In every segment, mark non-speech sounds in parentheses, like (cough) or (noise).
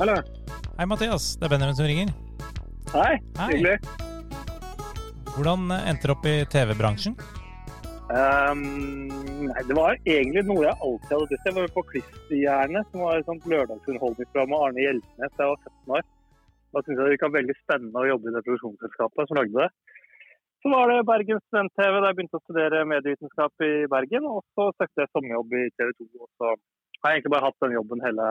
Hallo. Hei, Mathias. Det er Benjamin som ringer. Hei. Hei. Hyggelig. Hvordan endte du opp i TV-bransjen? Um, nei, det var egentlig noe jeg alltid hadde lyst til. Jeg var på Klisterhjernet, som var et sånt lørdagsunderholdningsprogram med Arne Hjeltnes da jeg var 17 år. Da syntes jeg det virka veldig spennende å jobbe i det produksjonsselskapet som lagde det. Så var det Bergen Student-TV, da jeg begynte å studere medievitenskap i Bergen. Og så søkte jeg sommerjobb i TV 2. Og så har jeg egentlig bare hatt den jobben hele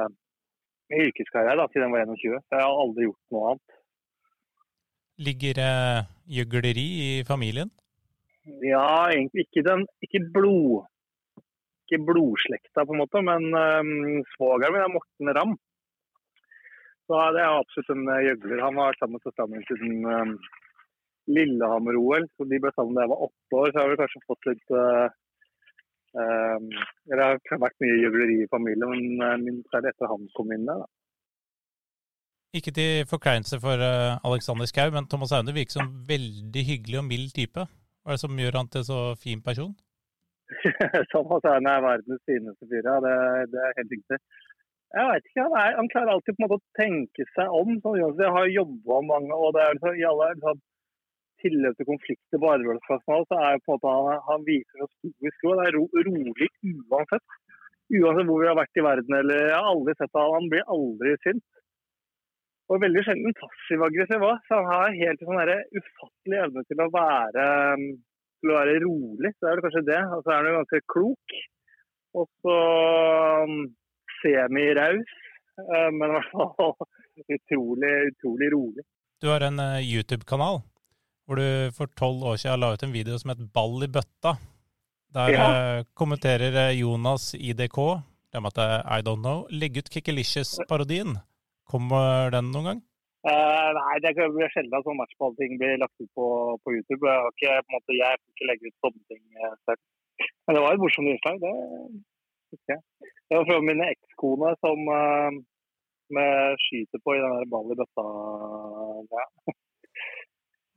yrkeskarriere da, siden jeg var 21. Jeg har aldri gjort noe annet. Ligger eh, gjøgleri i familien? Ja, egentlig ikke den Ikke blod ikke blodslekta, på en måte, men um, svogeren min er Morten Ramm. Så det er absolutt en eh, gjøgler. Han har vært sammen med søsteren min siden um, Lillehammer-OL. så De ble sammen da jeg var åtte år, så jeg har vel kanskje fått litt uh, Det har vært mye gjøgleri i familien, men uh, minst er etter han kom inn der. da. Ikke til forkleinelse for eh, Alexander Schou, men Thomas Aune virker som veldig hyggelig og mild type. Hva er det som gjør han til så fin person? (laughs) Thomas Aune er verdens fineste fyr, ja. Det, det er helt riktig. Jeg vet ikke, han, er, han klarer alltid på en måte å tenke seg om. Sånn, jeg har jobba mange, og det er liksom, i alle liksom, tilløp til konflikter på arbeidsplassen, så er jo på en måte han, han viser oss stoisk ro. Det er ro, rolig uansett. Uansett hvor vi har vært i verden, eller Jeg har aldri sett han. Han blir aldri sint. Og veldig sjelden passiv-aggressiv òg. Så han har helt sånn derre ufattelig evne til å være um, til å være rolig. Så det er vel kanskje det. Og så er han jo ganske klok. Og så um, semiraus, uh, men i hvert fall (laughs) utrolig, utrolig rolig. Du har en eh, YouTube-kanal hvor du for tolv år siden la ut en video som het Ball i bøtta. Der Ja. eh, kommenterer eh, Jonas IDK, det med at er I don't know, legg ut Kikkelicious-parodien. Kommer den noen gang? Uh, nei, det er sjelden sånn matchballting blir lagt ut på, på YouTube. Jeg, har ikke, på en måte, jeg får ikke legge ut sånne ting eh, selv. Men det var et morsomt innslag. Det husker jeg. Det var fra min ekskone som eh, med skyter på i den der ball i bøtta. Ja.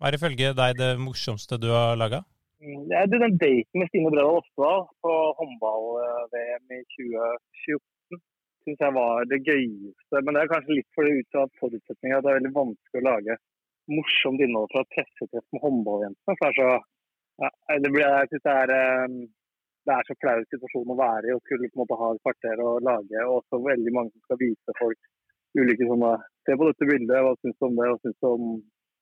Hva er ifølge deg det morsomste du har laga? Det er den daten med Stine Bredal Oftedal på håndball-VM i 2014. Syns jeg var det gøyeste. Men det er kanskje litt for det ut av forutsetninga at det er veldig vanskelig å lage morsomt innhold fra pressetreff med håndballjentene. For det ja, det det er eh, det er så flau situasjon å være i å skulle på en måte ha et kvarter å lage, og også veldig mange som skal vise folk ulike sånne Se på dette bildet, hva syns du om det? Hva syns du om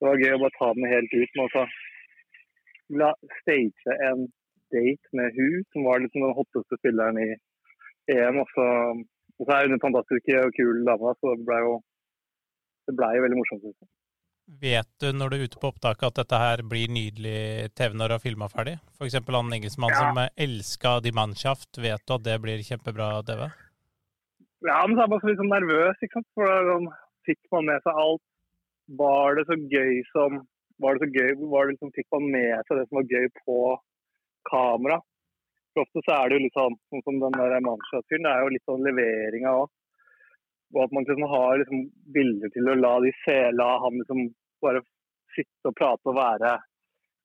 Det var gøy å bare ta den helt ut. Men også la stage en date med hun, som var liksom den hotteste spilleren i EM. Og så, og så er hun en fantastisk og kul dame, så det ble jo det ble jo veldig morsomt. Liksom. Vet du når du er ute på opptaket at dette her blir nydelig TV når du har filma ferdig? F.eks. han engelskmannen Ja. som elska Die Mannschaft, vet du at det blir kjempebra TV? Ja, men så er man så litt sånn nervøs, ikke sant. For da sånn, fikk man med seg alt. Var det så gøy som Var det så gøy, var det liksom, fikk man med seg det som var gøy på kamera? For ofte så er det jo litt sånn, sånn som den der Manchester-fyren, det er jo litt sånn leveringa òg. Og at man liksom har liksom bilder til å la de se, la han liksom bare sitte og prate og være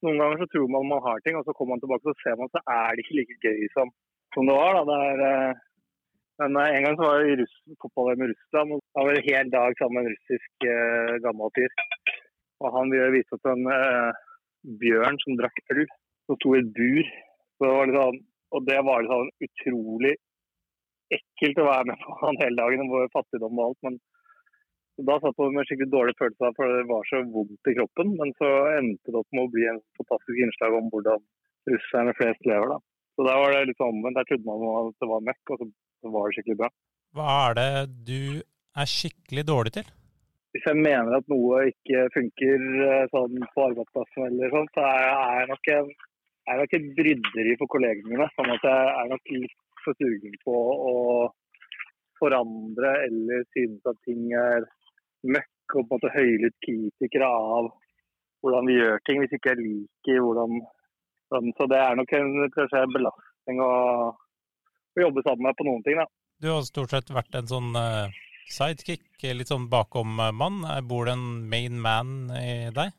Noen ganger så tror man man har ting, og så kommer man tilbake og ser man så er det ikke like gøy som, som det var. da. Det er, eh, men eh, en gang så var jeg i Russ, fotball-VM i Russland, og da var en hel dag sammen med en russisk eh, gammel fyr. Og han ville vise oss en eh, bjørn som drakk øl, som sto i et bur. Det sånn, og det var litt sånn utrolig ekkelt å være med på (laughs) han hele dagen. Det var fattigdom og alt. men da satt man med skikkelig dårlig følelse for det var så vondt i kroppen. Men så endte det opp med å bli en fantastisk innslag om hvordan russerne flest lever. da. Så der var det litt omvendt. Der trodde man at det var møkk, og så var det skikkelig bra. Hva er det du er skikkelig dårlig til? Hvis jeg mener at noe ikke funker eh, sånn på arbeidsplassen, eller sånn, så er jeg, nok en, er nok et bryderi for kollegene mine. Sånn at jeg er nok litt for sugen på å forandre eller synes at ting er møkk, og på en måte høylytt kritikere av hvordan vi gjør ting, hvis ikke jeg liker hvordan sånn. Så det er nok en, kanskje belastning å, å jobbe sammen med på noen ting. da. Du har stort sett vært en sånn eh, sidekick, litt sånn bakom-mann. Bor det en main man i deg?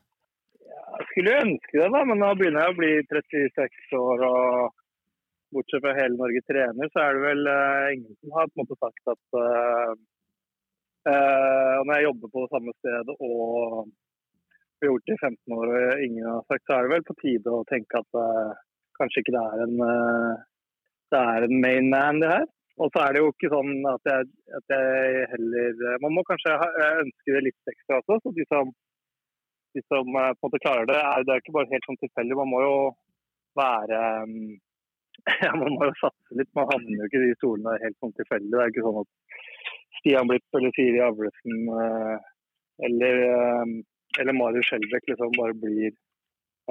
Jeg skulle ønske det, da, men nå begynner jeg å bli 36 år. og Bortsett fra hele Norge trener, så er det vel eh, ingen som har på en måte sagt at uh, uh, når jeg jobber på det samme stedet og har gjort det i 15 år og ingen har sagt, så er det vel på tide å tenke at uh, kanskje ikke det er en uh, det er en main man, det her. Og så er det jo ikke sånn at jeg, at jeg heller Man må kanskje ønske det litt ekstra også. så de som, de som uh, på en måte klarer det, er, det er ikke bare helt sånn tilfeldig. Man må jo være um, (laughs) ja, Man må jo satse litt. Man havner jo ikke i de stolene helt sånn tilfeldig. Det er ikke sånn at Stian Blipp eller Siri Avlesen eller eller Marius Skjelbæk liksom bare blir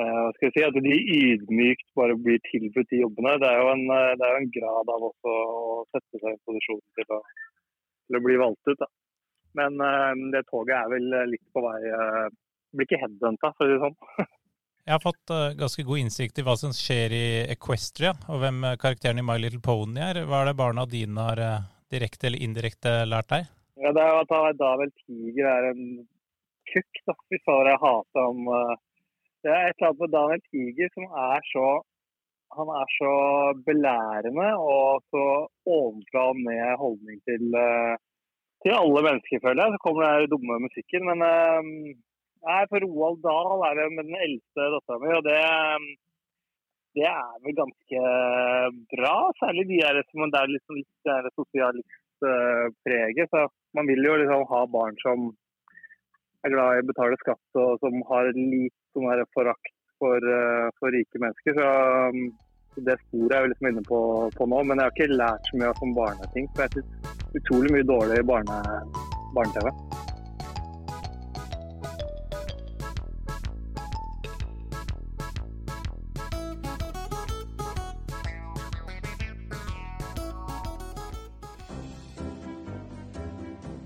uh, skal vi si, At de ydmykt bare blir tilbudt de jobbene. Det er jo en, eh, det er jo en grad av også å sette seg i posisjon til å, til å bli valgt ut. Da. Men uh, det toget er vel litt på vei uh, Blir ikke headhunta, for å si det sånn. (laughs) Jeg har fått uh, ganske god innsikt i hva som skjer i Equestria, og hvem karakteren i My Little Pony er. Hva er det barna dine har direkte eller indirekte lært deg? Ja, det er jo at Davel Tiger er en kukk, da, hvis jeg hater om Eh, det er et eller annet med Daniel Tiger som er så han er så belærende og så ovenfra og ned holdning til, eh, til alle mennesker, føler jeg. Så kommer den dumme musikken. Men nei, for Roald Dahl er det med den eldste dattera mi, og det, det, er vel ganske bra. Særlig de er som det er liksom litt sosialistpreget. Så man vil jo liksom ha barn som er glad i å betale skatt og som har litt sånn forakt for, uh, for, rike mennesker. Så, um, det sporet er jeg liksom inne på, på, nå. Men jeg har ikke lært så mye av sånn barneting. For jeg syns utrolig mye dårlig barne-TV. Barne